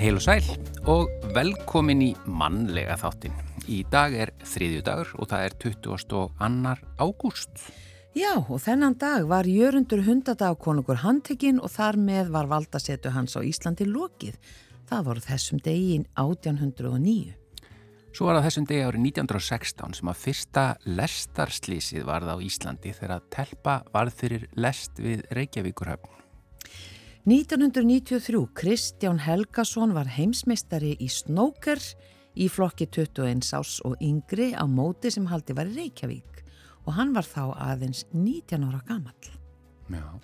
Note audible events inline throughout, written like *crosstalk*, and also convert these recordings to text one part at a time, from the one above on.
Heil og sæl og velkomin í mannlega þáttin. Í dag er þriðju dagur og það er 22. ágúst. Já, og þennan dag var Jörundur hundadagkonungur handtekinn og þar með var valdasetu hans á Íslandi lokið. Það voru þessum degin 1809. Svo var það þessum degi árið 1916 sem að fyrsta lestarslísið varð á Íslandi þegar að telpa varð fyrir lest við Reykjavíkurhöfn. 1993 Kristján Helgason var heimsmeistari í snóker í flokki 21 ás og yngri á móti sem haldi var í Reykjavík og hann var þá aðeins 19 ára gammal. Já.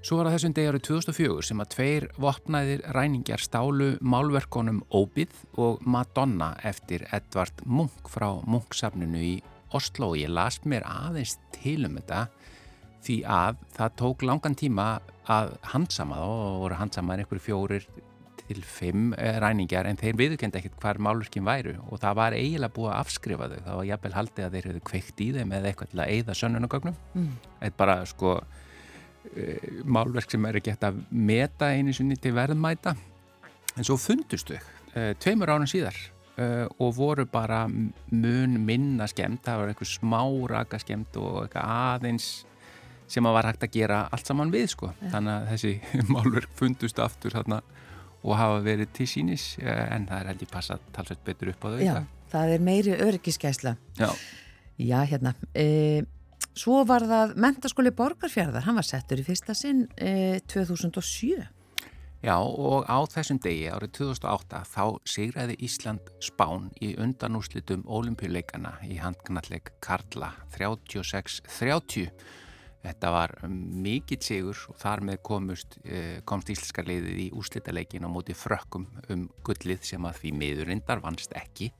Svo var það þessum degi árið 2004 sem að tveir vopnaðir ræningar stálu málverkonum Óbið og Madonna eftir Edvard Munch frá Munch-safninu í Oslo og ég las mér aðeins til um þetta því að það tók langan tíma að handsama þá og voru handsamaðir einhverju fjórir til fimm eh, ræningar en þeir viðkend ekkert hvar málverkin væru. Og það var eiginlega búið að afskrifa þau. Það var jafnvel haldið að þeir hefðu kveikt í þeim eða eitthvað til að eigða sönnunagögnum mm. eða bara sko uh, málverk sem er ekki hægt að meta einu sinni til verðmæta. En svo fundustu uh, tveimur ánum síðar og voru bara mun minna skemmt, það var eitthvað smá raka skemmt og eitthvað aðeins sem að var hægt að gera allt saman við sko, ja. þannig að þessi *laughs* málverk fundust aftur þarna og hafa verið til sínis en það er held ég passað talsveit betur upp á þau Já, það er meiri öryggiskæsla Já, Já hérna e Svo var það mentaskóli borgarfjörðar, hann var settur í fyrsta sinn e, 2007. Já og á þessum degi árið 2008 þá sigraði Ísland spán í undanúslitum ólimpíuleikana í handknalleg Karla 36-30. Þetta var mikill sigur og þar með komust, e, komst íslenska leiðið í úslitaleikin á móti frökkum um gullið sem að því miðurindar vannst ekki.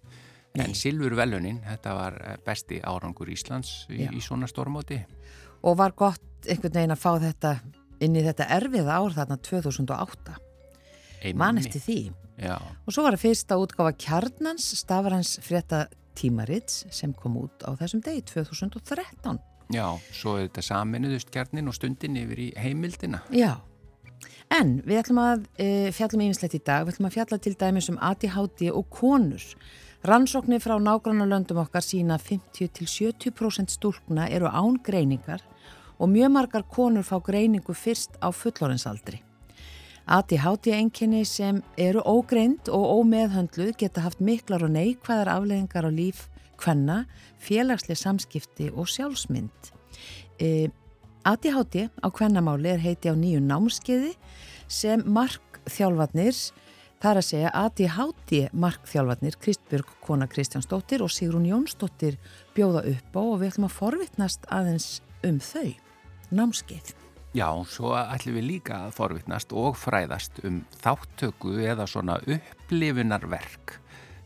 Nei. En Silfur Velunin, þetta var eh, besti árangur Íslands í, í svona stórmóti. Og var gott einhvern veginn að fá þetta inn í þetta erfiða ár þarna 2008. Man eftir því. Já. Og svo var það fyrsta útgáfa Kjarnans, Stafarhans frétta tímarits sem kom út á þessum degi 2013. Já, svo er þetta saminuðust kjarnin og stundin yfir í heimildina. Já. En við ætlum að e, fjallum einslegt í dag, við ætlum að fjalla til dæmis um ADHD og konur. Rannsóknir frá nágrannarlöndum okkar sína 50-70% stúlkna eru án greiningar og mjög margar konur fá greiningu fyrst á fullorinsaldri. ADHD-enginni sem eru ógreind og ómeðhöndluð geta haft miklar og neikvæðar afleggingar á líf hvenna, félagslega samskipti og sjálfsmynd. E, ADHD á hvennamáli er heiti á nýju námskeiði sem mark þjálfarnir Það er að segja ADHD markþjálfarnir Kristbjörg Kona Kristjánsdóttir og Sigrun Jónsdóttir bjóða upp á og við ætlum að forvittnast aðeins um þau, námskeið. Já, svo ætlum við líka að forvittnast og fræðast um þáttöku eða svona upplifunarverk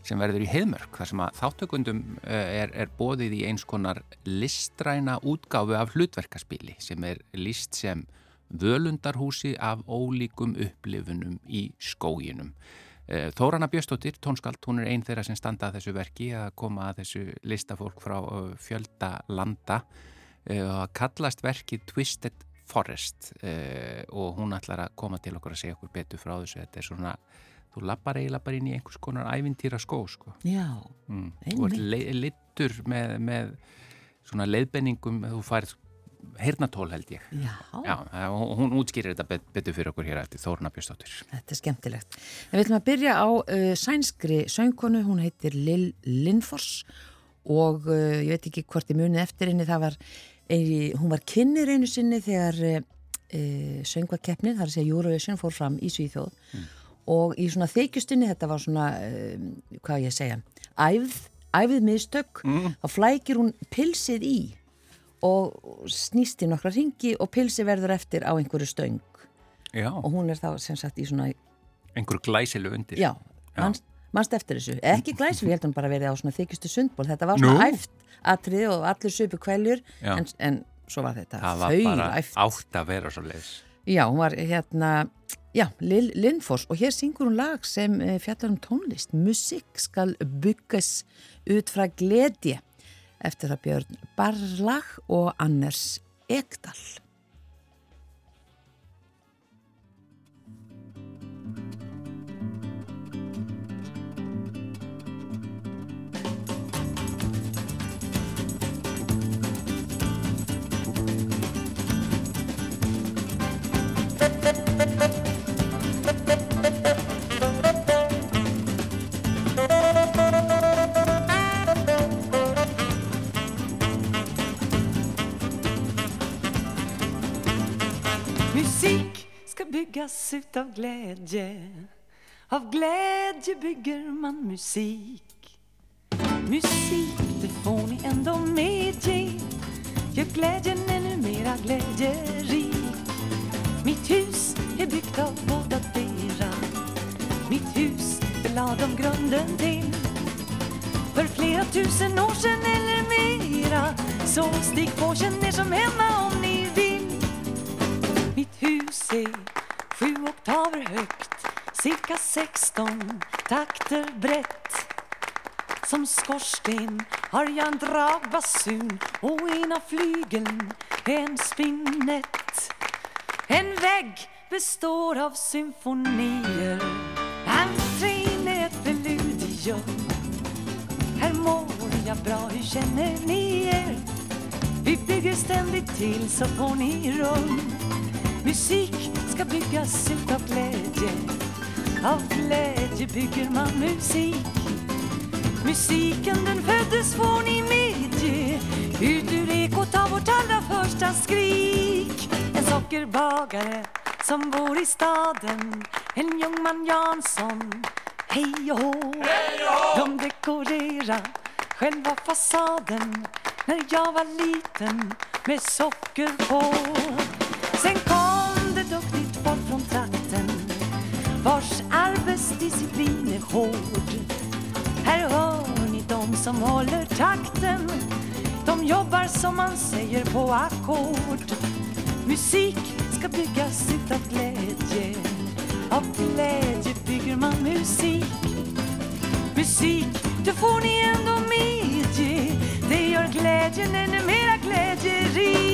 sem verður í heimörk. Það sem að þáttökundum eh, er, er bóðið í eins konar listræna útgáfu af hlutverkaspili sem er list sem völundarhúsi af ólíkum upplifunum í skóginum. Eh, Þórana Bjöstóttir, tónskald, hún er einn þeirra sem standa að þessu verki að koma að þessu listafólk frá eh, fjölda landa og kallast verki Twisted Forest og hún ætlar að koma til okkur að segja okkur betur frá þessu. Þetta er svona, þú lappar eiginlega bara inn í einhvers konar ævintýra skó sko. Já, mm. einmitt. Þú ert littur með, með svona leiðbenningum, þú færð heyrnatól held ég. Já. Já, hún útskýrir þetta bet, betur fyrir okkur hér eftir Þórna Björnstóttir. Þetta er skemmtilegt. En við ætlum að byrja á uh, sænskri söngkonu, hún heitir Lill Lindfors og uh, ég veit ekki hvort ég muni eftir henni, það var, eini, hún var kynir einu sinni þegar uh, uh söngvakeppnið, þar að segja Eurovision, fór fram í Svíþjóð mm. Og í svona þykjustinni, þetta var svona, uh, hvað ég segja, æfð, æfð miðstök, mm. þá flækir hún pilsið í og snýst í nokkra ringi og pilsi verður eftir á einhverju stöng já. og hún er þá sem sagt í svona einhverju glæsilu undir já, mannst, mannst eftir þessu, ekki glæsilu ég held hann bara verið á svona þykistu sundból þetta var svona Nú? æft atrið og allir söpu kvæljur en, en svo var þetta það var bara æft. átt að vera svo leiðis já, hún var hérna já, Lill Lindfors og hér syngur hún lag sem eh, fjallar um tónlist musik skal byggas ut frá gledje eftir það Björn Barlag og Anners Ekdal. Byggas utav glädje. Av glädje bygger man musik. Musik, det får ni ändå medge. Gör glädjen ännu mera glädjerik. Mitt hus är byggt av båda dera Mitt hus belade om grunden till För flera tusen år sedan eller mera Så stig på, känn er som hemma om ni vill. Mitt hus är sju oktaver högt Cirka 16 takter brett. Som skorsten har jag en dragbasun Och ena flygeln en spinett. En vägg består av symfonier Entrén är ett preludium Här mår jag bra, hur känner ni er? Vi bygger ständigt till så får ni rum. Musik ska byggas utav glädje. Av glädje bygger man musik. Musiken den föddes får ni medge Ut ur ekot av vårt allra första skrik. En sockerbagare som bor i staden. En Ljungman Jansson. Hej och hå. De dekorerar själva fasaden När jag var liten med socker på. Sen kom som håller takten. De jobbar som man säger på ackord. Musik ska byggas utav glädje. Av glädje bygger man musik. Musik, det får ni ändå medge. Det gör glädjen ännu mera glädjerik.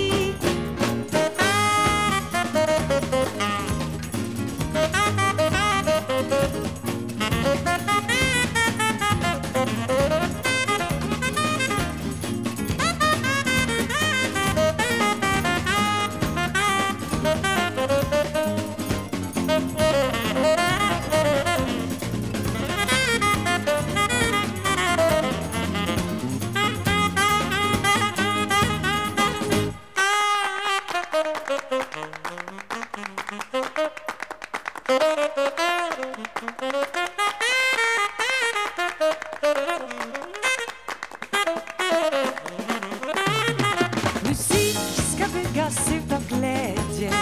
Musik ska byggas utav glädje.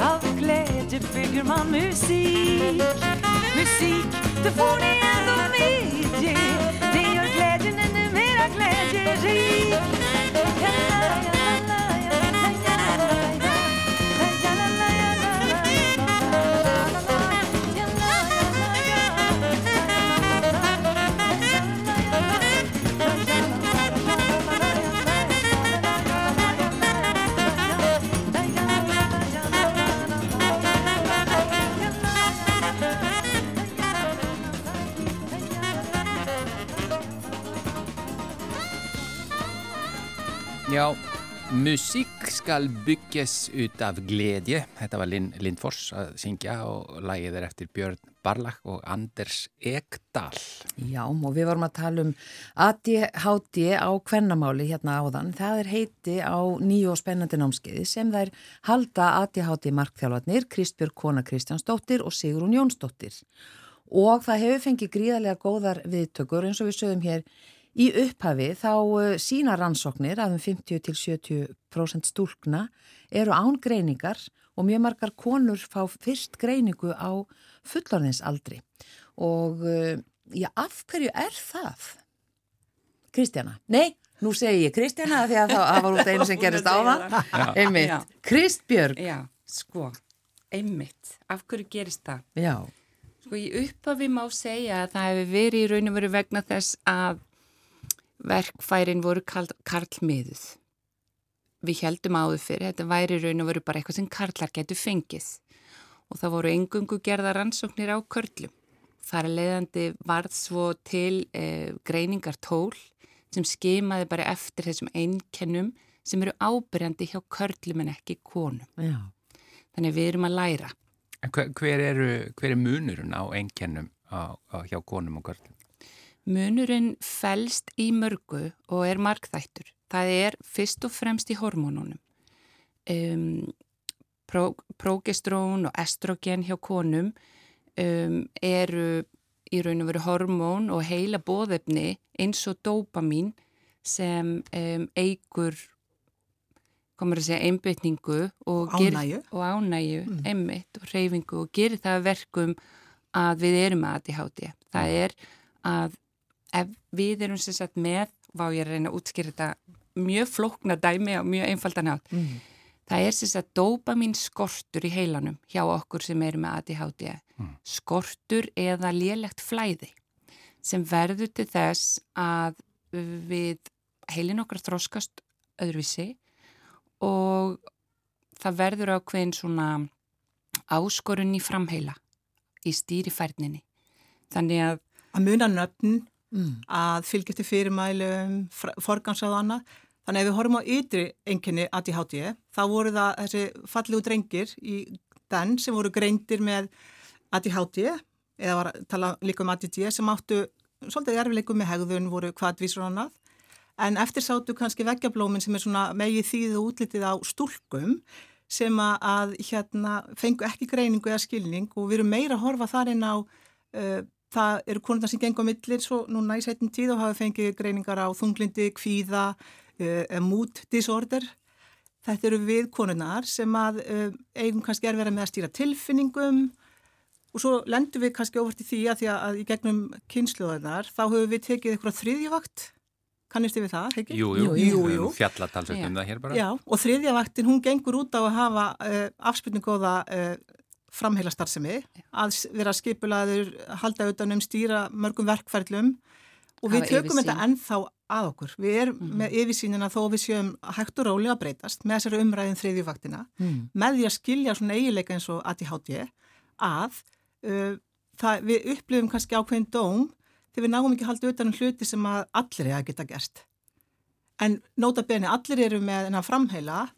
Av glädje bygger man musik. Musik, det får ni ändå medge. Det gör glädjen ännu mera glädjerik. Já, musik skal bygges ut af gleðje. Þetta var Lind, Lindfors að syngja og lagið er eftir Björn Barlach og Anders Ekdal. Já, og við vorum að tala um ADHD á kvennamáli hérna áðan. Það er heiti á nýju og spennandi námskeiði sem þær halda ADHD markþjálfarnir Kristbjörg Kona Kristjánsdóttir og Sigrun Jónsdóttir. Og það hefur fengið gríðarlega góðar viðtökur eins og við sögum hér Í upphafi þá uh, sína rannsóknir að um 50-70% stúlkna eru án greiningar og mjög margar konur fá fyrst greiningu á fullorðinsaldri. Og uh, já, af hverju er það? Kristjana? Nei, nú segi ég Kristjana því að það var út einu sem *laughs* gerist á það. *laughs* Einmitt. Kristbjörg. Já, sko, einmitt. Af hverju gerist það? Já. Sko, í upphafi má segja að það hefur verið í raun og veru vegna þess að verkfærin voru karlmiðuð. Við heldum áður fyrir, þetta væri raun og veru bara eitthvað sem karlar getur fengið og það voru engungu gerða rannsóknir á körlum. Þar leiðandi varð svo til eh, greiningar tól sem skimaði bara eftir þessum einkennum sem eru ábyrjandi hjá körlum en ekki konum. Já. Þannig við erum að læra. Hver, hver, eru, hver er munurinn á einkennum á, á, hjá konum og körlum? Munurinn fælst í mörgu og er markþættur. Það er fyrst og fremst í hormónunum. Um, pró, prógestrón og estrogen hjá konum um, eru í raun og veru hormón og heila bóðefni eins og dopamin sem um, eigur komur að segja einbytningu og Ánægju. og ánægju, mm. einmitt og reyfingu og gerir það að verkum að við erum að ADHD. Það er að ef við erum sem sagt með, vá ég er að reyna að útskýra þetta mjög flókna dæmi og mjög einfaldan átt, Mm. það er sem sagt dopamin skortur í heilanum hjá okkur sem erum með ADHD. Skortur eða lélegt flæði sem verður til þess að við heilin okkar þróskast öðruvísi og það verður ákveðin svona áskorun í framheila í stýrifærninni. Þannig að Að muna nöfn, Mm. að fylgja eftir fyrirmælum, forgansað og annað. Þannig að ef við horfum á ytri enginni ADHD, þá voru það þessi fallegu drengir í den sem voru greindir með ADHD, eða var að tala líka um ADD, sem áttu svolítið erfileikum með hegðun, voru hvaðvísur og annað. En eftir sátu kannski veggjablómin sem er svona megið og útlitið á stúlkum sem að hérna fengu ekki greiningu eða skilning og við erum meira að horfa þar inn á uh, það eru konurna sem gengur á millir svo núna í setjum tíð og hafa fengið greiningar á þunglindi, kvíða, uh, mood disorder. Þetta eru við konurnar sem að uh, eigum kannski er verið með að stýra tilfinningum og svo lendum við kannski óvart í því að því að í gegnum kynsluðarnar þá höfum við tekið eitthvað þriðjavakt, kannist við það, ekki? Jú, jú, Jú, jú. Fjallatalsveit um Já. það hér bara. Já, og þriðjavaktin hún gengur út á að hafa uh, afspilningóða uh, framheila starfsemi, að vera skipulaður, halda utan um stýra mörgum verkferlum og við tökum þetta ennþá að okkur. Við erum Mhm. með yfirsýnina þó við séum hægt og rólega að breytast með þessari umræðin þriðjuvaktina, Mm. með því að skilja svona eiginleika eins og ADHD að uh, það, við upplifum kannski ákveðin dóm þegar við náum ekki að halda utan um hluti sem allir er að geta gert. En nota beni, allir eru með hennar framheila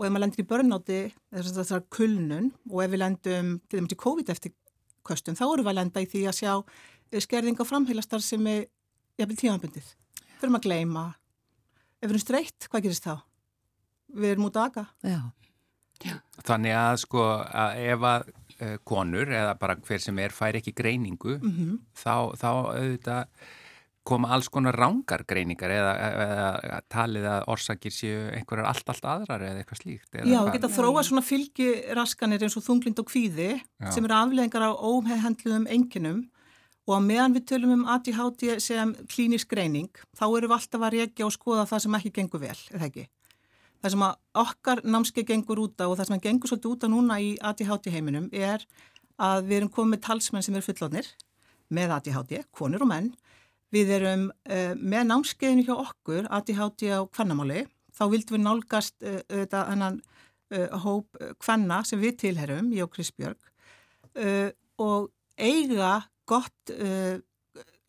og ef maður lendir í börnáti þessar kulnun og ef við lendum til dæmis í COVID eftir köstum þá erum við að lenda í því að sjá eh, skerðing á framheilastar sem er jafnvel tímanbundið. Fyrir maður að gleyma. Ef við erum streitt, hvað gerist þá? Við erum út að aga. Já. Þannig að sko að ef að uh, konur eða bara hver sem er fær ekki greiningu Mm þá, þá auðvitað koma alls konar rángar greiningar eða, eða talið að orsakir séu einhverjar allt, allt aðrar eða eitthvað slíkt. Eða Já, við geta þróa svona fylgiraskanir eins og þunglind og kvíði Já. sem eru afleðingar á óheðhendluðum enginum og að meðan við tölum um ADHD sem klínisk greining þá erum við alltaf að reykja og skoða það sem ekki gengur vel, eða ekki? Það sem að okkar námskeið gengur út á og það sem að gengur svolítið út á núna í ADHD heiminum er að við erum komið með talsmenn sem eru fullónir með ADHD, konur og menn. Við erum uh, með námskeiðinu hjá okkur, ADHD á kvannamáli, þá vildum við nálgast uh, þetta hennan uh, hóp uh, kvanna sem við tilherum, ég og Kristbjörg, uh, og eiga gott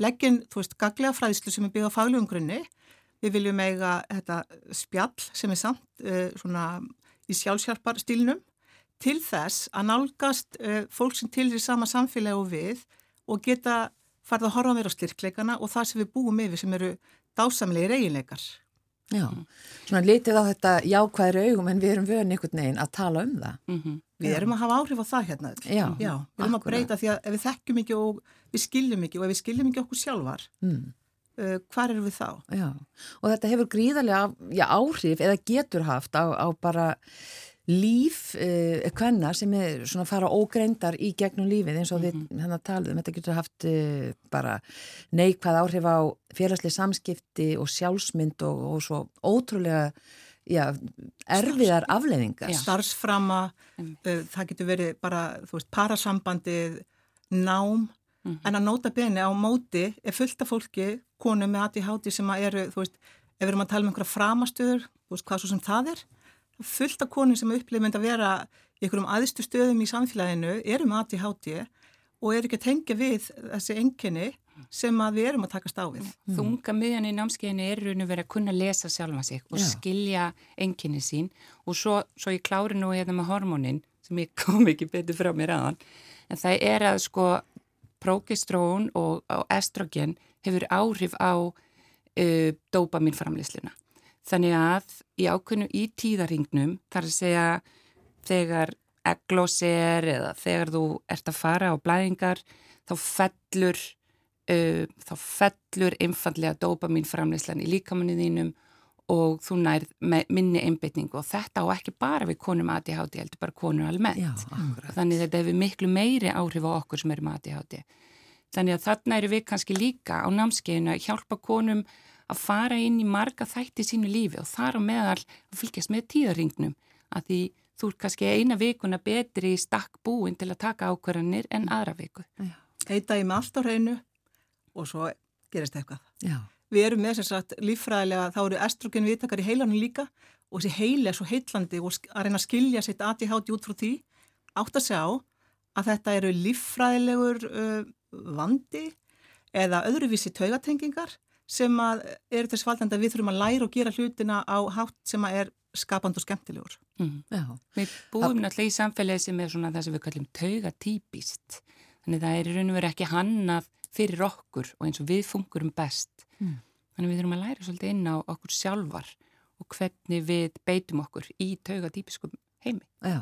leggin, þú veist, gaglega fræðslu sem er byggð á faglegum grunni. Við viljum eiga þetta spjall sem er samt svona í sjálfsjálfar stílnum til þess að nálgast fólk sem tilhýr sama samfélagi og við og geta farið að horfa meira á styrkleikana og það sem við búum yfir sem eru dásamlegir eiginleikar. Já, svona litið á þetta jákvæðri augum en við erum vöðin einhvern veginn að tala um það. mm Við Já. erum að hafa áhrif á það hérna. öll. Já, Já, við erum að akkurat. breyta því að ef við þekkjum ekki og við skiljum ekki og ef við skiljum ekki okkur sjálfar, Mm, uh, hvar erum við þá? já, og þetta hefur gríðarlega já, áhrif eða getur haft á, á bara líf uh, hvenna sem er svona fara ógreindar í gegnum lífið eins og við hérna talum, þetta getur haft uh, bara neikvæð áhrif á félagslega samskipti og sjálfsmynd og, og svo ótrúlega já, erfiðar afleðingar. Já. Starfsframa, uh, það getur verið bara, þú veist, parasambandið, nám, Mhm. en að nota beni á móti er fullt af fólki, konum með ADHD sem að eru, þú veist, ef við erum að tala um einhverja framastöður, þú veist, hvað svo sem það er, fullt af konum sem upplifir mynd að vera í einhverjum aðstu stöðum í samfélaginu, eru með ADHD og eru ekki að tengja við þessi enginni sem að við erum að takast á við. Þunga miðjan í námskeiðinu er raun og verið að kunna lesa sjálfa sig og Já. skilja enginni sín og svo, svo ég klári nú hérna með hormónin sem ég *laughs* kom ekki betur frá mér aðan en það er að sko prógestrón og, og estrogen hefur áhrif á uh, dopaminframlýsluna. Þannig að í ákveðnu í tíðaringnum þar að segja þegar eglóser eða þegar þú ert að fara á blæðingar þá fellur uh, þá fellur einfallega dopamin framleyslan í líkamannu þínum og þú nærð minni einbytningu og þetta á ekki bara við konum ADHD, heldur bara konur almennt. Já, Þannig að þetta hefur miklu meiri áhrif á okkur sem erum ADHD. Þannig að þarna eru við kannski líka á námskeiðinu að hjálpa konum að fara inn í marga þætti sínu lífi og þar á meðal að fylgjast með tíðarringnum að því þú er kannski eina vikuna betri í stakk búin til að taka ákvarðanir en aðra viku. Heita ég með allt á hreinu og svo gerist eitthvað. Já. Við erum með þess að líffræðilega, þá eru estrogen viðtakar í heilanum líka og þessi heil er svo heitlandi og að reyna að skilja sitt ADHD út frá því átt að sjá að þetta eru líffræðilegur uh, vandi eða öðruvísi taugatengingar sem að eru þess valdandi að við þurfum að læra og gera hlutina á hátt sem að er skapand og skemmtilegur. Mm. Við búum náttúrulega í samfélagi sem er svona það sem við kallum taugatýpist. Þannig það er í raun og veru ekki hannað fyrir okkur og eins og við fungurum best. Mm. Þannig við þurfum að læra svolítið inn á okkur sjálfar og hvernig við beitum okkur í taugatýpiskum heimi. Já,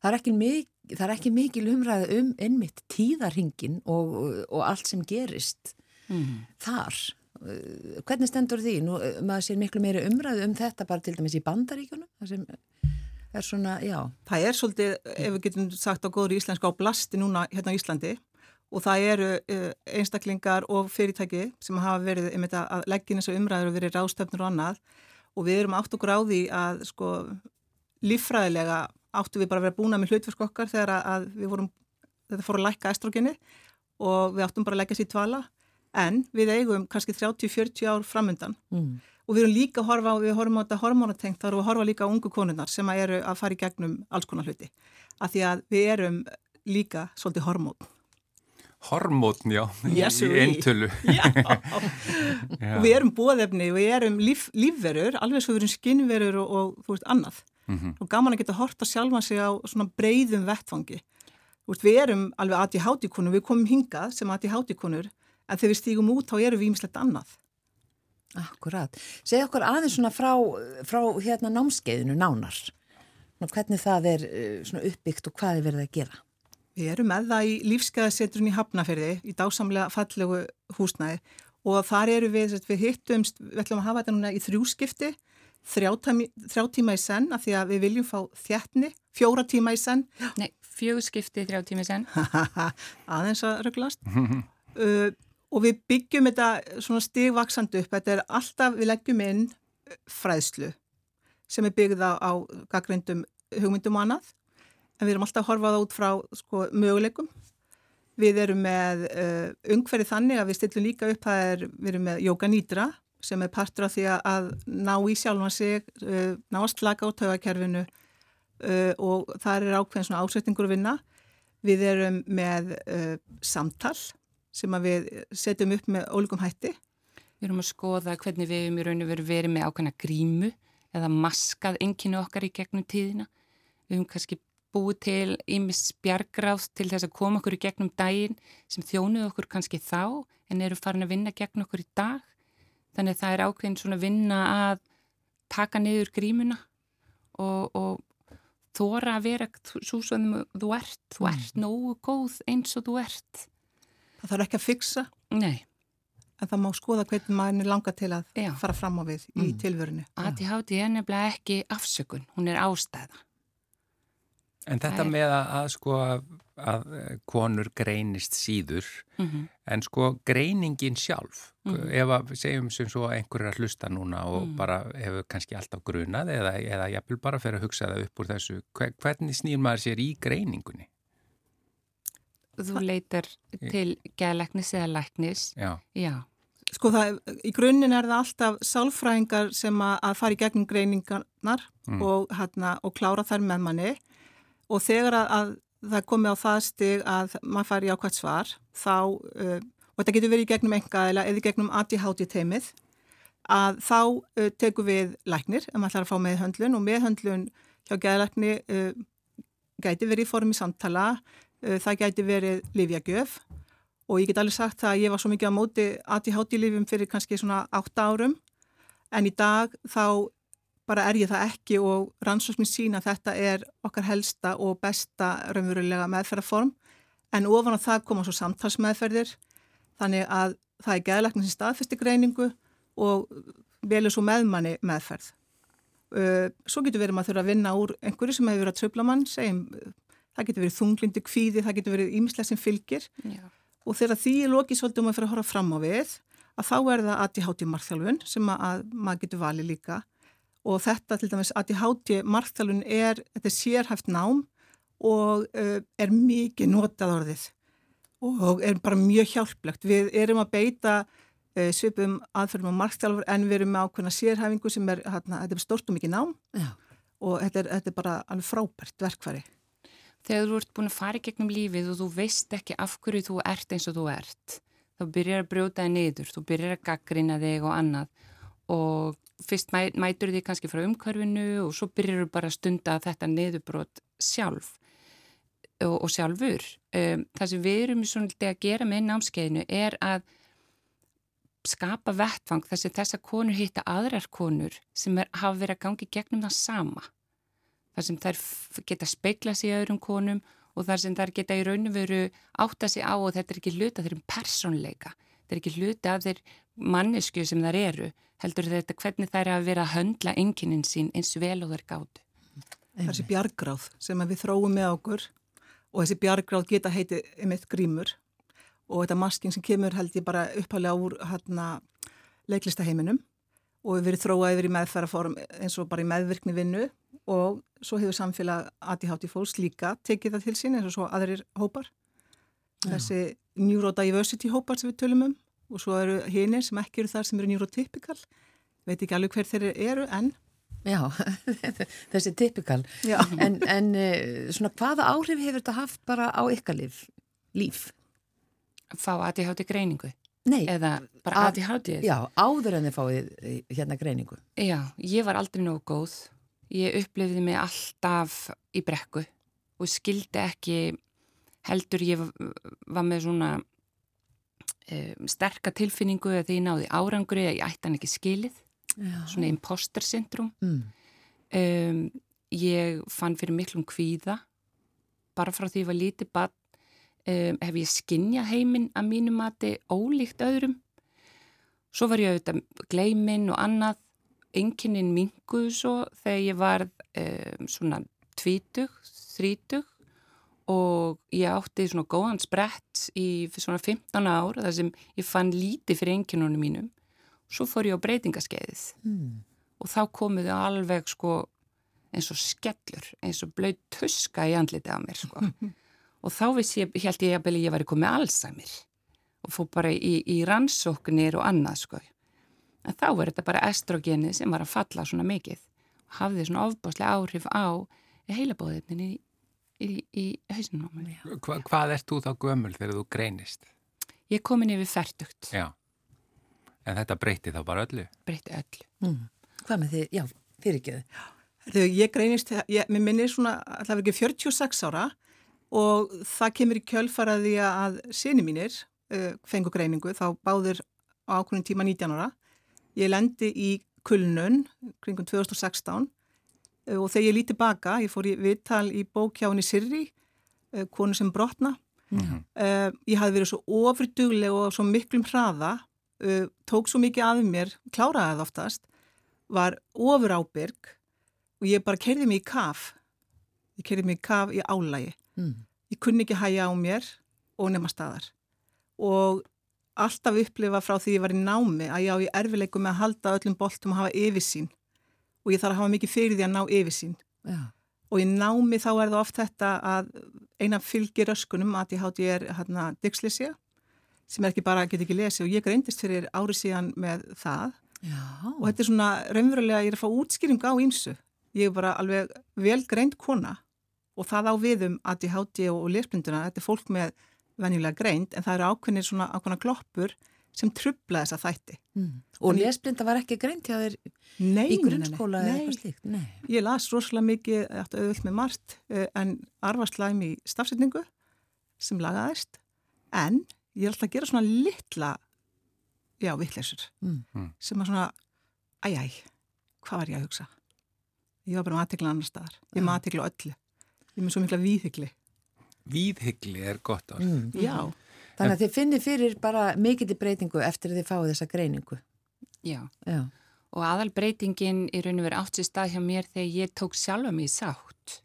það er ekki, mik það er ekki mikil umræða um innmitt tíðarhingin og, og allt sem gerist mm. þar. Hvernig stendur því? Nú, maður sér miklu meiri umræðu um þetta bara til dæmis í bandaríkunum. Það er svona, já. Það er svolítið, ef við getum sagt á góður íslensku, á blasti núna hérna á Íslandi og það eru einstaklingar og fyrirtæki sem hafa verið um þetta að leggja þessar umræður og verið ráðstöfnur og annað og við erum átt á því að sko líffræðilega áttu við bara að vera búna með hlutverk okkar þegar að við vorum, þetta fór að lækka estrogenni og við áttum bara að leggja sér tvala en við eigum kannski 30-40 ár framöndan mm. og við erum líka að horfa, við horfum á þetta hormonatengt, þá erum við að horfa líka á ungu konunnar sem að eru að fara í gegnum alls konar hluti, af því að við erum líka svolítið hormón. Hormón, já, yes, í eintölu. *laughs* Já, og við erum bóðefni, við erum líf, lífverur, alveg svo við erum skinnverur og, og þú veist annað mm -hmm. og gaman að geta horta sjálfa sig á svona breyðum vettfangi. Þú veist, við erum alveg ADHD-konur, við komum hingað sem ADHD-konur en þegar við stígum út þá erum við ímislegt annað. Akkurat. Segð okkur aðeins svona frá, frá hérna námskeiðinu nánar. Hvernig það er uppbyggt og hvað er verið að gera? Við erum með það í lífskeiðasetrun í Hafnaferði í dásamlega fallegu húsnæði og þar eru við, við hittumst, við ætlum að hafa þetta núna í þrjúskipti, þrjá, þrjá tíma í senn af því að við viljum fá þjættni, fjóra tíma í senn. Nei, fjögskipti þrjá tíma í senn. *laughs* Aðeins að röglast. *laughs* uh, og við byggjum þetta svona stigvaksand upp, þetta er alltaf, við leggjum inn fræðslu sem er byggða á gaggrindum hugmyndum og annað, en við erum alltaf að horfa það út frá sko, möguleikum. Við erum með uh, ungferði þannig að við stillum líka upp, það er, við erum með Jóka Nýdra sem er partur af því að ná í sjálfan sig, uh, ná að slaka á taugakerfinu uh, og það er ákveðin svona ásettingur að vinna. Við erum með samtal sem við setjum upp með ólíkum hætti. Við erum að skoða hvernig við erum í raun og veru verið með ákveðna grímu eða maskað enginu okkar í gegnum tíðina. Við höfum kannski búið til ímis bjargráð til þess að koma okkur í gegnum daginn sem þjónuð okkur kannski þá en eru farin að vinna gegn okkur í dag. Þannig það er ákveðin svona vinna að taka niður grímuna og, og þóra að vera svo sem þú ert. Þú ert nógu góð eins og þú ert. Það þarf ekki að fixa. Nei. En það má skoða hvernig maður er langa til að Já. fara fram á við í mm. tilvörinu. ADHD er nefnilega ekki afsökun, hún er ástæða. En þetta er... með að, að sko að konur greinist síður, mm -hmm. en sko greiningin sjálf, mm -hmm. ef að segjum sem svo einhver er að hlusta núna og mm -hmm. bara hefur kannski alltaf grunað eða, eða jafnvel bara fyrir að hugsa það upp úr þessu, hvernig snýr maður sér í greiningunni? Þú leitar til gæðleiknis eða læknis. Já. Já. Sko það, í grunninn er það alltaf sálfræðingar sem að, að fara í gegnum greiningarnar mm. og, hérna, og klára þær með manni og þegar að, að það komi á það stig að maður fari ákvæmt svar þá, uh, og þetta getur verið í gegnum engaðila eða í gegnum ADHD teimið, að þá uh, tekum við læknir ef maður ætlar að fá meðhöndlun og meðhöndlun hjá geðlækni uh, gæti verið í formi samtala, það gæti verið livjagjöf og ég get alveg sagt að ég var svo mikið á móti ADHD-livjum fyrir kannski svona 8 árum. En í dag þá bara er ég það ekki og rannsóknir sína að þetta er okkar helsta og besta raunverulega meðferðarform. En ofan á það koma svo samtalsmeðferðir. Þannig að það er geðlæknir sem staðfesti greiningu og velur svo meðmanni meðferð. Uh, svo getur verið maður að vinna úr einhverju sem hefur verið að tröfla mann, segjum það getur verið þunglindi kvíði, það getur verið ímislega sem fylgir Já. og þegar því er lokið svolítið um að fyrir að horfa fram á við að þá er það ADHD markþjálfun sem að maður getur valið líka og þetta til dæmis ADHD markþjálfun er, þetta er sérhæft nám og uh, er mikið notað orðið og er bara mjög hjálplegt. Við erum að beita uh, svipum aðferðum á markþjálfur en við erum með ákveðna sérhæfingu sem er, hérna, þetta er stort og mikið nám Já. og þetta er, þetta er bara alveg frábært verkfæri. Þegar þú ert búin að fara í gegnum lífið og þú veist ekki af hverju þú ert eins og þú ert, þá byrjar að brjóta þig niður, þú byrjar að gaggrina þig og annað og fyrst mæ, mætur þig kannski frá umkörfinu og svo byrjar þú bara að stunda þetta niðurbrot sjálf og, og sjálfur. Um, það sem við erum svona að gera með námskeiðinu er að skapa vettfang þess að þessa konur hitta aðrar konur sem er, hafa verið að gangi gegnum það sama. Það sem þær geta speikla sig í öðrum konum og þar sem þær geta í raun og veru átta sig á og þetta er ekki hluta þeirrum personleika, þetta er ekki hluta af þeir mannesku sem þær eru heldur þetta hvernig þær hafa verið að höndla enginin sín eins vel og þær gáttu. Þessi bjargráð sem við þróum með okkur og þessi bjargráð geta heitið einmitt grímur og þetta masking sem kemur held ég bara upphálega úr hérna, leiklistaheiminum og við verið þróað yfir í meðfæraform eins og bara í meðvirkni vinnu og svo hefur samfélag ADHD fólks líka tekið það til sín eins og svo aðrir hópar Já. þessi neurodiversity hópar sem við tölum um og svo eru hinnir sem ekki eru þar sem eru neurotypikal veit ekki alveg hver þeir eru en Já, *laughs* þessi typikal en, en eh, svona hvaða áhrif hefur þetta haft bara á ykkar líf? líf? Fá ADHD greiningu? Nei, eða bara ADHD? Já, áður en þið fáið eh, hérna greiningu Já, ég var aldrei nógu góð Ég upplifði mig alltaf í brekku og skildi ekki heldur ég var með svona um, sterka tilfinningu að því ég náði árangri að ég ætti hann ekki skilið, Já. svona imposter syndrum. Mm. Um, ég fann fyrir miklum kvíða, bara frá því ég var lítið bann, um, hef ég skinnjað heiminn að mínum mati ólíkt öðrum. Svo var ég auðvitað gleiminn og annað enginnin minguðu svo þegar ég var um, svona tvítug, þrítug og ég átti svona góðan sprett í svona 15 ár þar sem ég fann lítið fyrir enginnunum mínum. Svo fór ég á breytingaskeiðið mm. og þá komuðu alveg sko eins og skellur, eins og blöð tuska í andlitið af mér sko. *laughs* og þá vissi ég, held ég að ég var komið allsamir og fór bara í, í rannsóknir og annað sko en þá er þetta bara estrogeni sem var að falla svona mikið og hafði svona ofbáslega áhrif á heilabóðinni í, í, í mig. Hva, hvað ert þú þá gömul þegar þú greinist? Ég kom inn yfir færtugt. Já, en þetta breyti þá bara öllu? Breyti öllu. Mm. Hvað með þið? Já, fyrir ekki þið. Ég greinist, ég, mér minnir svona, það var ekki 46 ára og það kemur í kjölfaraði að sinni mínir uh, fengu greiningu, þá báður á ákveðin tíma 19 ára Ég lendi í kulnun kringum 2016 eh, og þegar ég líti baka, ég fór í viðtal í bókjáinni Sirri, eh, konu sem brotna. Mm -hmm. uh, ég hafði verið svo ofurdugleg og svo miklum hraða, uh, tók svo mikið af mér, kláraði það oftast, var ofur ábyrg og ég bara kerði mig í kaf. Ég kerði mig í kaf í álægi. Mm. Ég kunni ekki hæja á mér og nema staðar. Og alltaf upplifa frá því ég var í námi að ég á í erfileikum með að halda öllum boltum að hafa yfirsýn og ég þarf að hafa mikið fyrir því að ná yfirsýn Já. og í námi þá er það oft þetta að eina fylgir öskunum að ég háti ég er hérna dygslesja sem er ekki bara að geta ekki lesi og ég greindist fyrir ári síðan með það Já. og þetta er svona raunverulega ég er að fá útskýring á ímsu ég er bara alveg vel greind kona og það á viðum háti og lesblinduna, þetta er fólk með venjulega greint en það eru ákveðnir svona ákveðna gloppur sem trubla þessa þætti. Mm. Og en lesblinda var ekki greint hjá þér nei, í grunnskóla eða eitthvað slíkt? Nei, ég las rosalega mikið eftir auðvilt með margt eh, en arvarslæm í stafsetningu sem lagaðist en ég er alltaf að gera svona litla já, vittleysur mm. mm. sem að svona æjæj, hvað var ég að hugsa? Ég var bara með aðtikla annar staðar. Ég með aðtikla öllu. Ég er með svo mikla víðhyggli. Víðhyggli er gott orð. Mm. Já. Þannig að þið finnir fyrir bara mikill breytingu eftir að þið fáið þessa greiningu. Já. Já. Og aðal breytingin í raun og verið átt sér stað hjá mér þegar ég tók sjálfa mig í sátt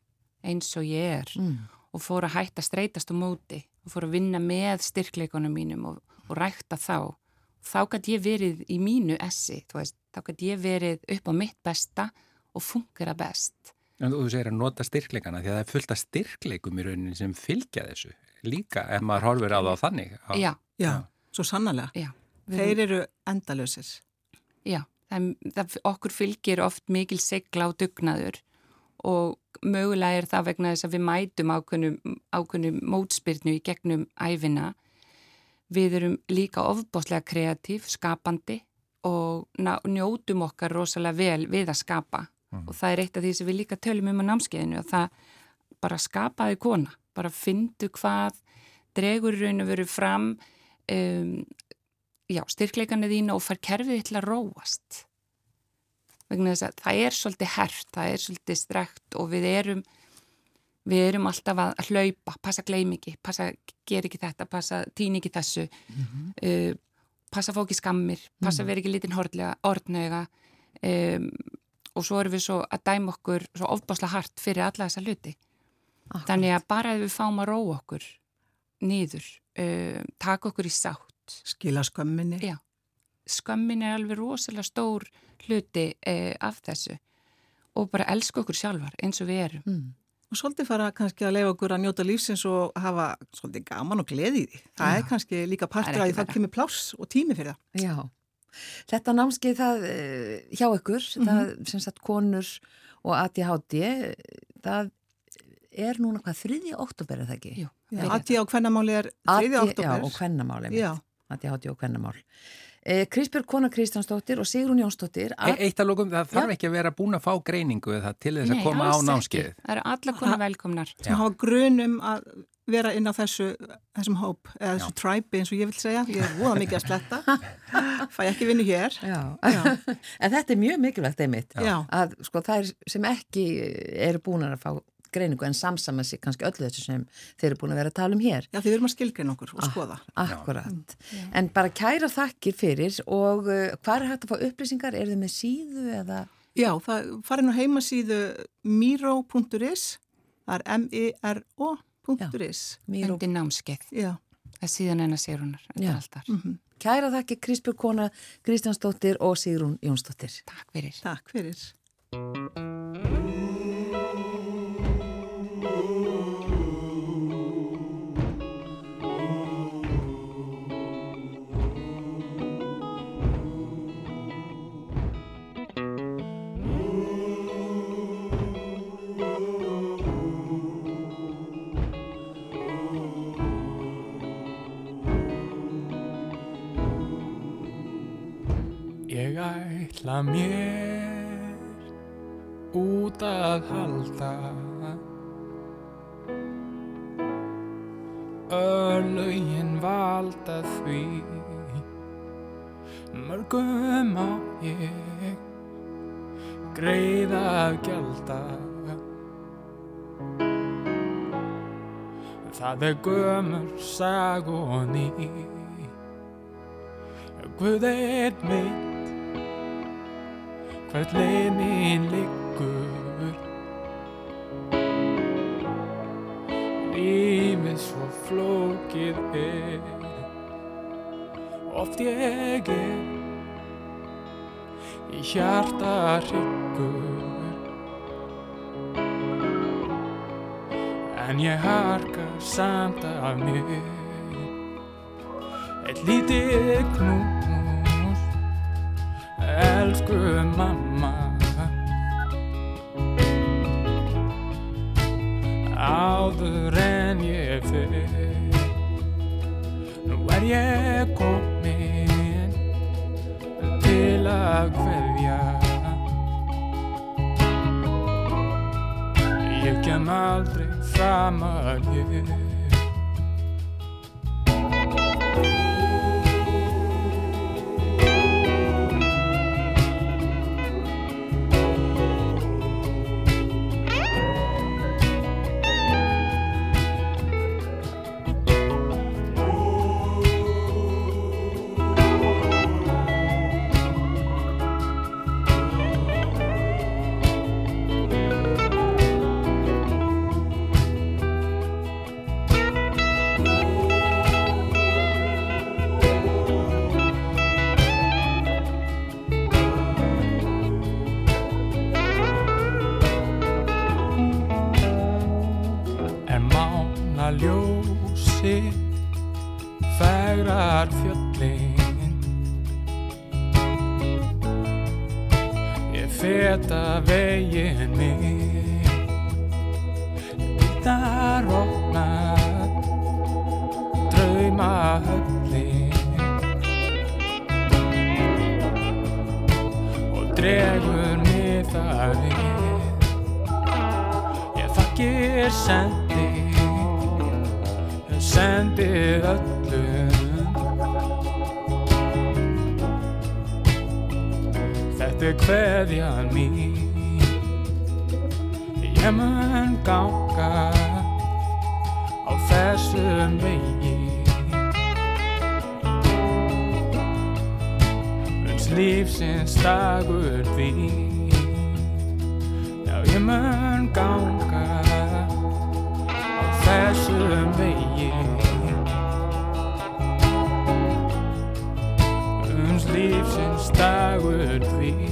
eins og ég er Mm. og fór að hætta streytast á móti og fór að vinna með styrkleikunum mínum og, og rækta þá. Þá gæti ég verið í mínu essi, þá gæti ég verið upp á mitt besta og fungera best. En þú segir að nota styrkleikana því að það er fullt af styrkleikum í rauninni sem fylgja þessu. Líka ef maður horfir á það þannig. Á, Já, Já, svo sannlega. já. Þeir eru endalösir. Já, það, það, okkur fylgir oft mikil segla á dugnaður og mögulega er það vegna þess að við mætum ákveðnum, mótspyrnu í gegnum æfina. Við erum líka ofbáslega kreatív, skapandi og njótum okkar rosalega vel við að skapa og það er eitt af því sem við líka tölum um á námskeiðinu og það bara skapaði kona, bara fyndu hvað dregur raun og veru fram um, já, styrkleikana þína og far kerfið til að róast. Vegna þess að það er svolítið hert, það er svolítið strekt og við erum við erum alltaf að hlaupa, passa gleym ekki passa ger ekki þetta, passa týn ekki þessu. Uh, passa fá ekki skammir, passa vera ekki litin hortlega, orðnöga um, og svo erum við svo að dæma okkur svo ofbásla hart fyrir alla þessa hluti Akkurat. þannig að bara ef við fáum að róa okkur niður, uh, taka okkur í sátt Skila skömminni. Já. skömmin er alveg rosalega stór hluti uh, af þessu og bara elska okkur sjálfar eins og við erum Mm. Og svolítið fara kannski að leifa okkur að njóta lífsins og hafa svolítið gaman og gleði í því. Það er kannski líka partur að það kemur pláss og tími fyrir það. Já. Þetta námskeið það eh, hjá ykkur, það sem sagt konur og ADHD, það er núna hvað, þriði oktober er það ekki? Jú, Já, byrja AD á kvennamáli er 3. Já, oktober. og kvennamál einmitt. Já. ADHD og kvennamál. Eh, Krisbjörg Kona Kristjánsdóttir og Sigrun Jónsdóttir. E eitt að lókum, það þarf Já. ekki að vera búin að fá greiningu eða til þess að Nei, koma á alls ekki. námskeið. Það eru alla konar velkomnar sem hafa grunum að vera inn á þessu, þessum hóp, eða þessu tribe eins og ég vil segja. Ég er voða mikið að sletta. *laughs* Fæ ekki vinnu hér. Já. Já. *laughs* en þetta er mjög mikilvægt einmitt. Já. Að sko það er sem ekki eru búin að fá greiningu en samsama sig kannski öllu þessu sem þeir eru búin að vera að tala um hér. Já, því við erum að skilgreina okkur og skoða. Akkurat. En bara kæra þakkir fyrir og uh, hvað er hægt að fá upplýsingar? Er þið með síðu eða? Já, það farin á heimasíðu miro.is, það er m-i-r-o.is. Míró. undir námskeið Já. það er síðan en að er allt þar. Kæra þakkir Krisbjörg Kona Kristjánsdóttir og Sigrún Jónsdóttir. Takk fyrir Takk fyrir. Ætla mér út að halda Örlögin valda því. Mörgum á ég greiða að gjalda. Það er gömur sag og ný. Guð eitt mitt hvert leið mín liggur. Lífið svo flókið er Oft ég er í hjarta hryggur. En ég harka samt af mér. Eitt lítið knús Elsku mamma. Áður en ég fyrir Nú er ég komin Til að kveðja. Ég kem aldrei fram að ég þakkir sendi Ég sendi öllum. Þetta er kveðjan mín. Ég mun ganga á þessum vegi. Lífsins dagur því Já, ég mun ganga á þessum vegi Uns lífsins dagur því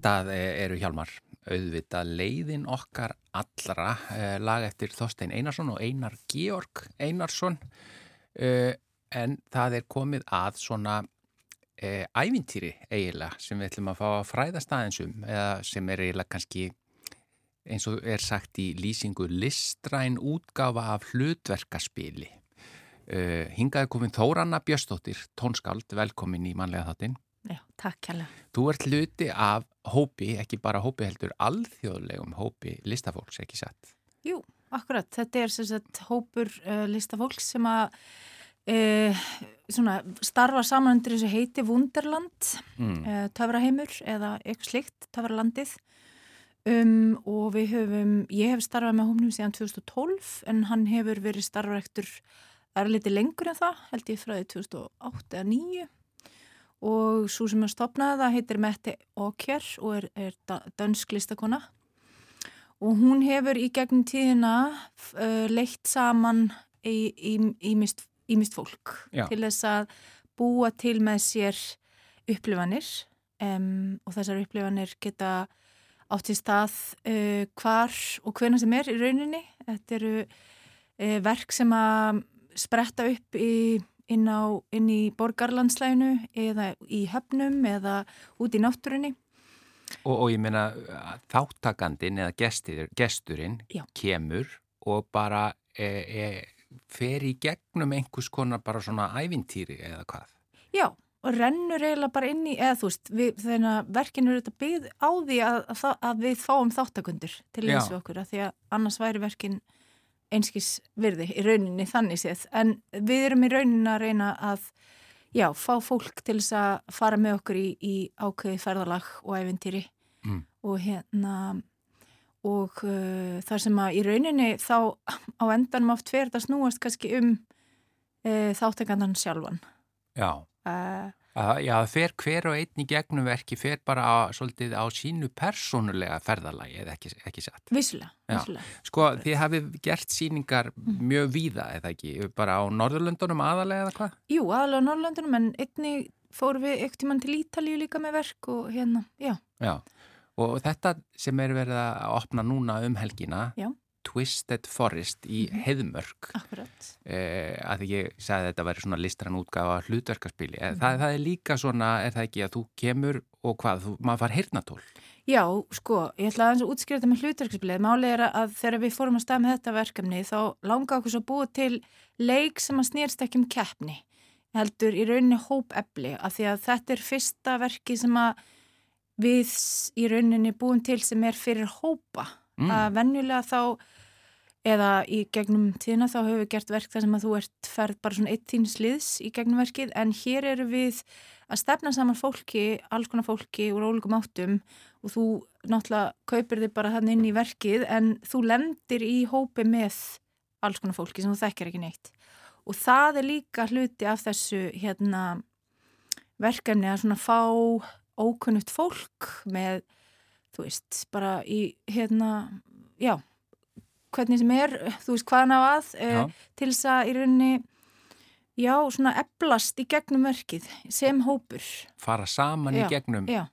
þetta eru Hjalmar, auðvitað leiðin okkar allra, eh, lag eftir Þorstein Einarsson og Einar Georg Einarsson, eh, en það er komið að svona eh, ævintýri eiginlega sem við ætlum að fá að fræðast aðeins um, eða sem er eiginlega kannski eins og er sagt í lýsingu listræn útgáfa af hlutverkaspili. Hingaði komin Þóranna Björstóttir, tónskald, velkomin í manlega þáttinn. Já, takk kærlega. Þú ert hluti af hópi, ekki bara hópi heldur, alþjóðlegum hópi listafólks, ekki satt? Jú, akkurat. Þetta er sagt hópur uh, listafólks sem að uh, svona, starfa saman undir þessu heiti Wunderland, Mm. uh, töfraheimur eða eitthvað slikt, töfralandið. Um, og við höfum, ég hef starfað með hópnum síðan 2012 en hann hefur verið starfræktur erliti lengur en það, held ég frá því 2008 eða 2009 og svo sem að stopnaði það heitir Mette Åkjær og er, er da- dönsk listakona og hún hefur í gegnum tíðina uh, leitt saman í, í, ímist, ímist fólk Já. til þess að búa til með sér upplifanir um, og þessar upplifanir geta átt í stað uh, hvar og hvena sem er í rauninni. Þetta eru uh, verk sem að spretta upp í, inn, á, inn í borgarlandslæginu eða í höfnum eða út í náttúrunni. Og, og ég meina þáttakandin eða gestir, gesturinn Já. kemur og bara e, e, fer í gegnum einhvers konar bara svona ævintýri eða hvað. Já, og rennur eiginlega bara inn í, eða þú veist, þannig að verkinu eru þetta byggð á því að, að, að við fáum þáttakundur til Já. þessu okkur, af því að annars væri verkin einskis virði í rauninni þannig séð, en við erum í rauninni að reyna að, já, fá fólk til þess að fara með okkur í, í ákveði ferðalag og æventýri Mm. og hérna og uh, þar sem að í rauninni þá á endanum oft fer þetta snúast kannski um uh, þáttakandan sjálfan. Já. Uh, já, fer hver og einn í gegnum verki fer bara á, svolítið á sínu persónulega ferðalagi eða ekki, ekki satt. Vissulega, vissulega. Sko, þið hafið gert síningar Mm. mjög víða, eða ekki? Bara á Norðurlöndunum aðalega eða hvað? Jú, aðalega á Norrlöndunum en einni fórum við ekkert tímann til Ítalíu líka með verk og hérna, já, Já. Og þetta sem er verið að opna núna um helgina, Já. Twisted Forest í Mhm. Heiðmörk Akkurat. eh, að því ég sagði að þetta væri svona listrann útgáfa hlutverkarspili. Mm. Mhm. Það, það er líka svona, er það ekki að þú kemur og hvað, þú, maður far heyrnatól. Já, sko, ég ætla að útskýra þetta með hlutverkspilið. Málið er að þegar við fórum að stað með þetta verkefni þá langa okkur svo búa til leik sem að snýrst ekki um keppni. Heldur í rauninni hópefli af því að þetta er fyrsta verki sem að við í rauninni búum til sem er fyrir hópa. Mm. Að venjulega þá eða í gegnum tíðina þá höfum við gert verk þar sem að þú ert ferð bara svona eitt tíns liðs í gegnum verkið en hér eru við að stefna saman fólki, alls konar fólki úr ólíkum áttum og þú náttúrulega kaupir þig bara þannig inn í verkið en þú lendir í hópi með alls konar fólki sem þú þekkir ekki neitt. Og það er líka hluti af þessu hérna verkefni að svona fá ókunnugt fólk með þú veist, bara í hérna, já hvernig sem er, þú veist hvaðan á að uh, til þess að í rauninni já, svona eblast í gegnum verkið sem hópur. Fara saman í Já, gegnum. Já,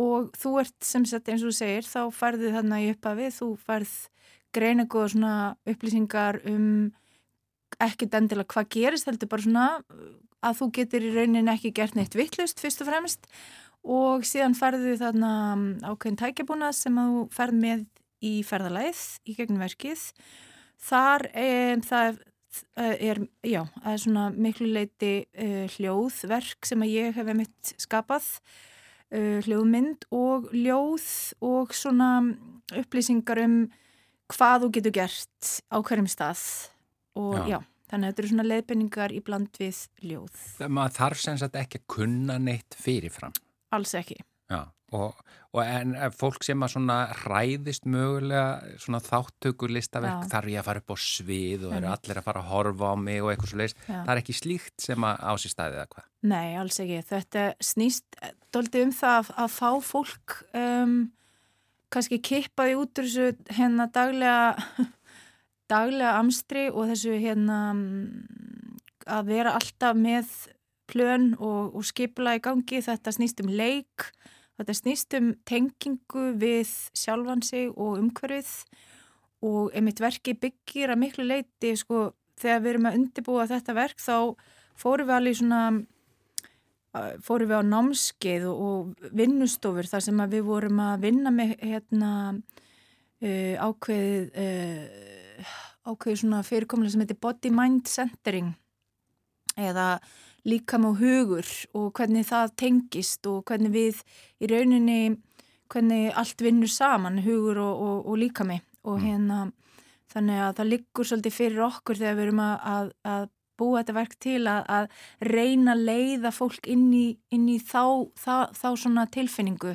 og þú ert sem sagt eins og þú segir, þá færðu þarna í upphafi, þú færð greina góða svona upplýsingar um ekkert endilega hvað gerist, heldur bara svona að þú getur í raunin ekki gert neitt vittlust fyrst og fremst. Og síðan færðu þarna ákveðin tækjabúna sem að þú færð með í ferðalæð í gegnum verkið. Þar er, það er, já, það er svona miklu leiti uh, hljóðverk sem að ég hef mitt skapað uh, hljóðmynd og ljóð og svona upplýsingar um hvað þú getur gert á hverjum stað og Já. já, þannig að þetta eru svona leiðbenningar í bland við ljóð. Maður þarf sem sagt ekki að kunna neitt fyrirfram. Alls ekki. Og, og en fólk sem að svona hræðist mögulega svona þáttökur listaverk þarf ég að fara upp á svið og eru allir að fara að horfa á mig og eitthvað svo leiðist. Það er ekki slíkt sem að á sér staðið eða hvað. Nei, alls ekki. Þetta snýst doldið um það að, að fá fólk um, kannski kippaði út úr þessu hérna daglega *laughs* daglega amstri og þessu hérna að vera alltaf með plön og, og skipla í gangi. Þetta snýst um leik, þetta snýst um tengingu við sjálfan sig og umhverfið og einmitt verki byggir að miklu leiti sko þegar við erum að undirbúa þetta verk þá fórum við alveg svona fórum við á námskeið og, vinnustofur þar sem við vorum að vinna með hérna uh, ákveðið uh, ákveðið svona fyrirkomlega sem heitir body mind centering eða líkam og hugur og hvernig það tengist og hvernig við í rauninni hvernig allt vinnur saman hugur og, og, og líkami og hérna þannig að það liggur svolítið fyrir okkur þegar við erum að, að, að búa þetta verk til að, að reyna að leiða fólk inn í, inn í þá, þá, þá svona tilfinningu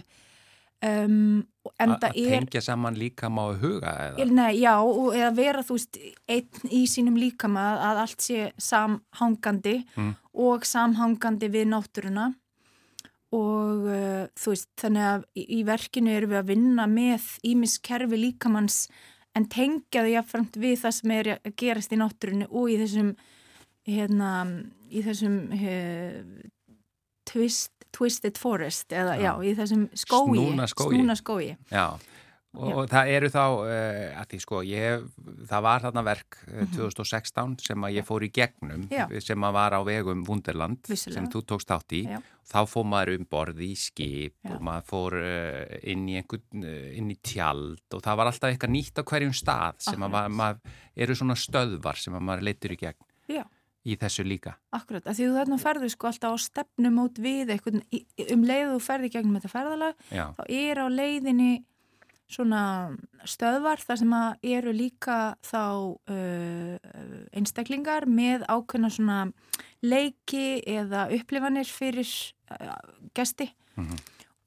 um, og Að tengja saman líka má huga eða. Nei, já, og eða vera þú veist einn í sínum líkama að allt sé samhangandi Mm. Og samhangandi við náttúruna og uh, þú veist þannig að í, í verkinu erum við að vinna með ímiskerfi líkamanns en tengja því afframt við það sem er að gerast í náttúrunni og í þessum hérna, í þessum uh, twist, twisted forest eða já, Já. í þessum skói snúna skói. Já, og, og það eru þá, uh, því sko, ég, það var þarna verk uh, 2016 sem að ég fór í gegnum, Mhm. Já. sem að var á vegum Wunderland, Vissulega. sem þú tókst átt í. Já. Þá fór maður um borði í skip Já. og maður fór uh, inn í einhvern, inn í tjald og það var alltaf eitthvað nýtt á hverjum stað sem að maður, maður eru svona stöðvar sem að maður leitur í gegn í þessu líka. Akkurat, af því þú þarna ferðu sko alltaf á stefnumót við eitthvað, um leiðu þú ferði gegnum þetta ferðalag, Já, þá er á leiðinni svona stöðvar þar sem að eru líka þá uh, einstaklingar með ákveðna svona leiki eða upplifanir fyrir uh, gesti Mhm.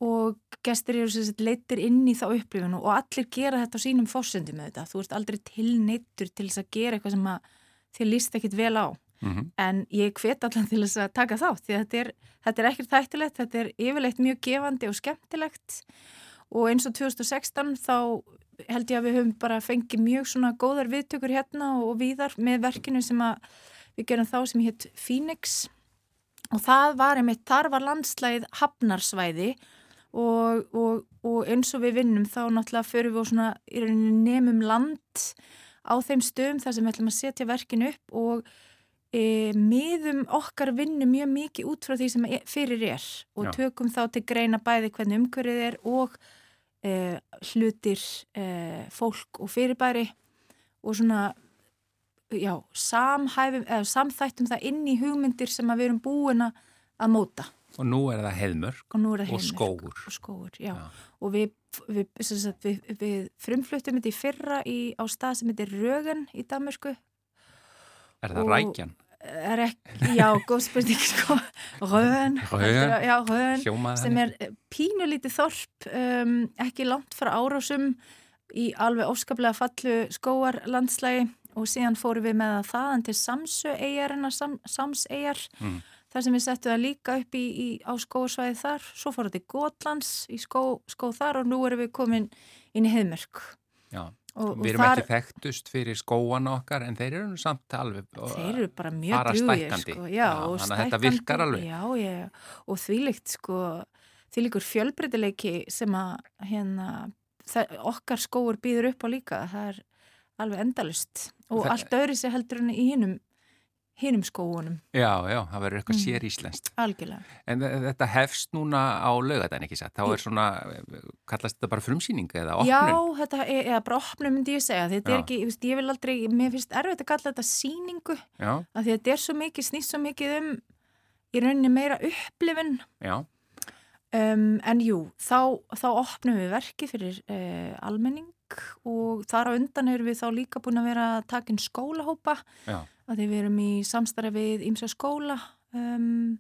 og gestir eru sem sagt leittir inn í þá upplifinu og allir gera þetta á sínum fórsendum með þetta. Þú ert aldrei tilneittur til þess að gera eitthvað sem að þið líst ekkit vel á mm en ég hvet allan til þess að taka þátt því að þetta er, þetta er ekkert þættilegt, þetta er yfirleitt mjög gefandi og skemmtilegt og eins og 2016 þá held ég að við höfum bara fengið mjög svona góðar viðtökur hérna og víðar með verkinu sem við gerum þá sem hétt Phoenix. Og það var einmitt, þar var landslægið hafnarsvæði og, og, og eins og við vinnum þá náttúrulega förum við og svona í rauninni nemum land á þeim stöðum þar sem við ætlum að setja verkinu upp og e, miðum okkar vinnu mjög mikið út frá því sem e, fyrir er og Já. tökum þá til greina bæði hvernig umhverfið er og e, hlutir, e, fólk og fyrirbæri og svona já, samhæfum eða samþættum það inn í hugmyndir sem við erum búin að móta Og nú er það heiðmörk og og skógur. og skógur, já, Já. og við, við, sagt, við, við frumfluttum þetta í fyrra í, á stað sem heitir Rögen í Danmörku Er það Og- rækjan? Er ekki, já, góð spurning *laughs* sko, Hljómaði sem er pínulítið þorp um, ekki langt frá árásum í alveg óskaplega fallu skóarlandslægi og síðan fórum við með það þaðan til Samsö eigarinnar, Sam, Samseyjar Mm. þar sem við settum það líka upp í, í, á skóarsvæði þar, svo fórum við til Gotlands í skó, skó þar og nú erum við komin inn í Heiðmörk. Já. Og, og Við erum þar, ekki þekktust fyrir skóan okkar en þeir eru samt alveg þeir eru bara mjög stækkandi. sko, já, Já, þannig að þetta virkar alveg. já, og þvílíkt sko, þvílíkur fjölbreytileiki sem að hérna, okkar skóur býður upp á líka. Það er alveg endalust og Það- allt öðru sér heldur en í hinum hinum skóunum, Já, já, það verður eitthvað Mm. sér íslenskt. algjörlega En þe- þetta hefst núna á laugadaginn ekki satt. Þá er svona, kallast þetta bara frumsýning eða Já, opnun? þetta er, eða bara opnum myndi ég segja, þetta er Já. ekki, ég veist, ég vil aldrei, mér finnst erfitt að kalla þetta síningu, Já, af því þetta er svo mikið, snýst svo mikið um í rauninni meira upplifin já, Um, en jú, þá, þá opnum við verki fyrir uh, almenning og þar á undan erum við þá líka búin að vera að taka inn skólahópa já. Að því við erum í samstarfi við ímsa skóla um,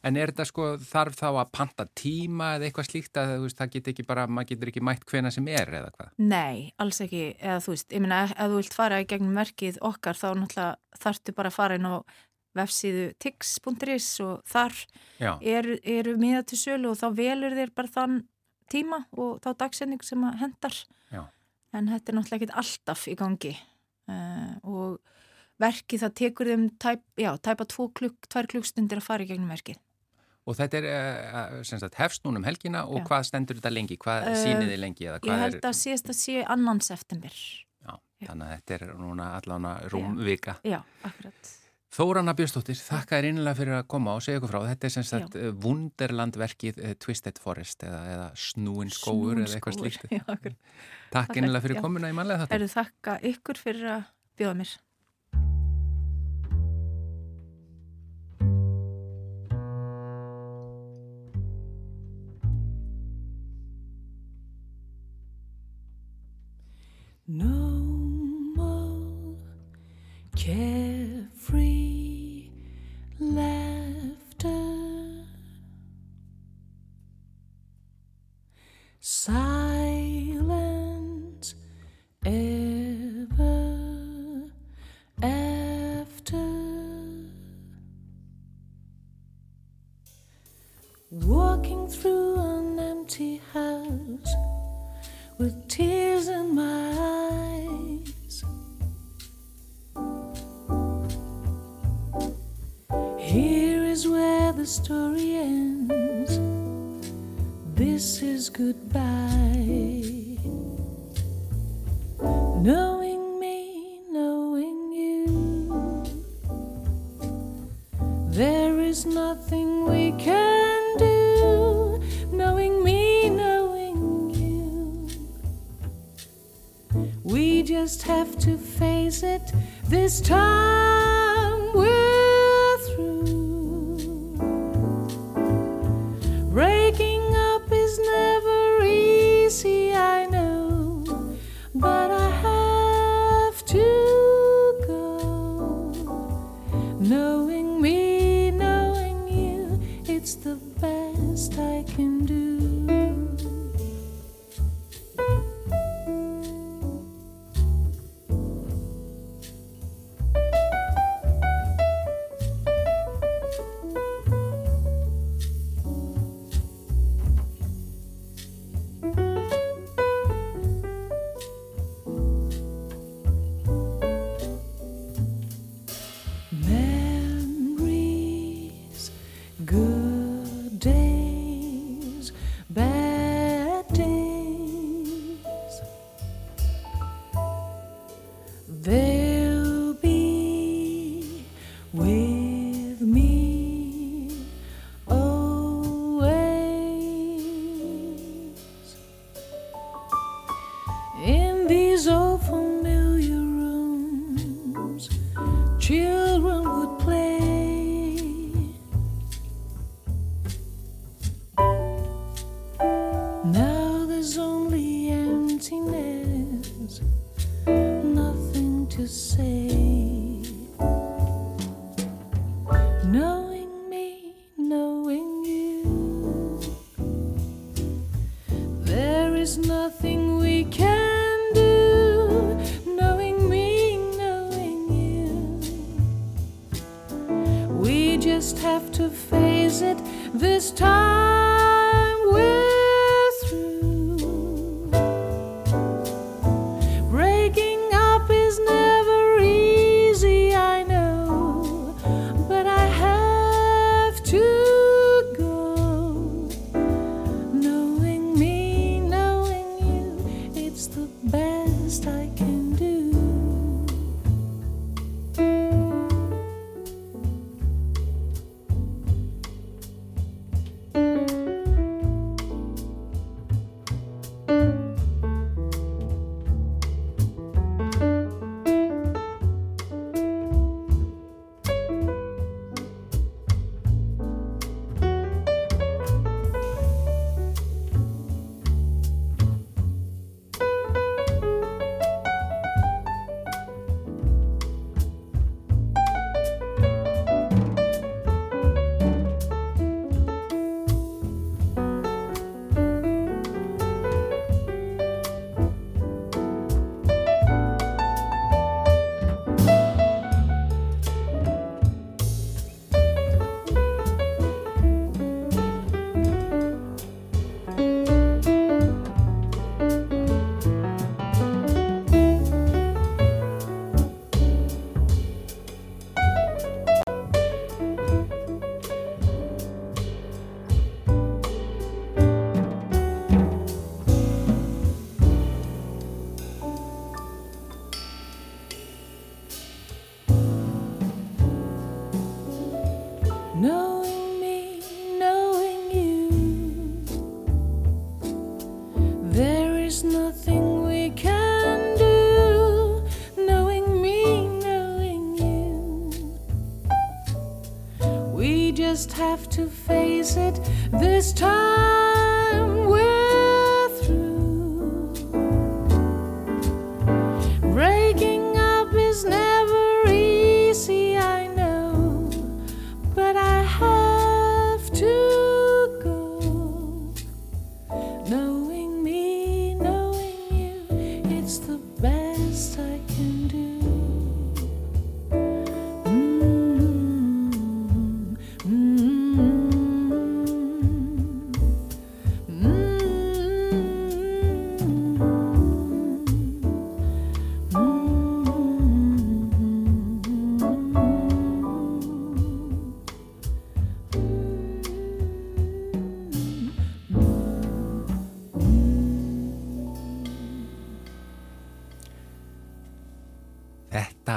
En er þetta sko, þarf þá að panta tíma eða eitthvað slíkt að veist, það get ekki bara, maður getur ekki mætt hvena sem er eða hvað? Nei, alls ekki, eða þú veist, ég meina ef þú vilt fara í gegnum verkið okkar þá náttúrulega þarftu bara að fara inn á vefsíðu tix.is og þar eru er miða til sölu og þá velur þér bara þann tíma og þá dagsending sem að hendar Já. en þetta er náttúrulega ekkit alltaf í gangi uh, og verkið það tekur þeim tæp, já, tæpa klukk, tvær klukkstundir að fara í gegnum verkið og þetta er uh, hefst núna um helgina og Já. hvað stendur þetta lengi? Hvað Eh, uh, sýnið þið lengi? Ég held að síðast að sé annan september Já, þannig að þetta er núna allan að rúm vika. Já, akkurat Þórana Björnsdóttir, þakka þér innlega fyrir að koma og segja ykkur frá. Þetta er sem sagt Já. Wunderland-verkið Twisted Forest eða, eða Snúin skóur eða eitthvað slíkt. *laughs* Já, Takk Þakka- innlega fyrir já. komuna í manlega þetta. Eru þakka ykkur fyrir að bjóða mér the story ends. This is goodbye. Knowing these old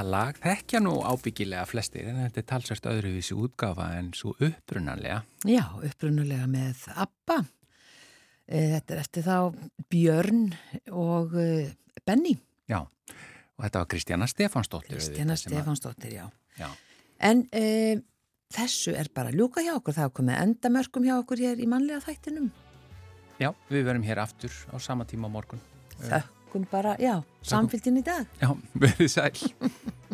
Þetta lag þekkja nú ábyggilega flestir en þetta er talsvært öðruvísi útgafa en svo upprunanlega. Já, upprunulega með Abba. Eh, Þetta er eftir þá Björn og eh, Benny. Já, og þetta var Kristjana Stefansdóttir. Að- Stefansdóttir, já. Já, En e, þessu er bara ljúka hjá okkur. Það er komið endamörkum hjá okkur hér í mannlega þættinum. já, við verum hér aftur á sama tíma á morgun. Þökkum bara, já, samfélgin í dag. Já, verið sæl. *laughs*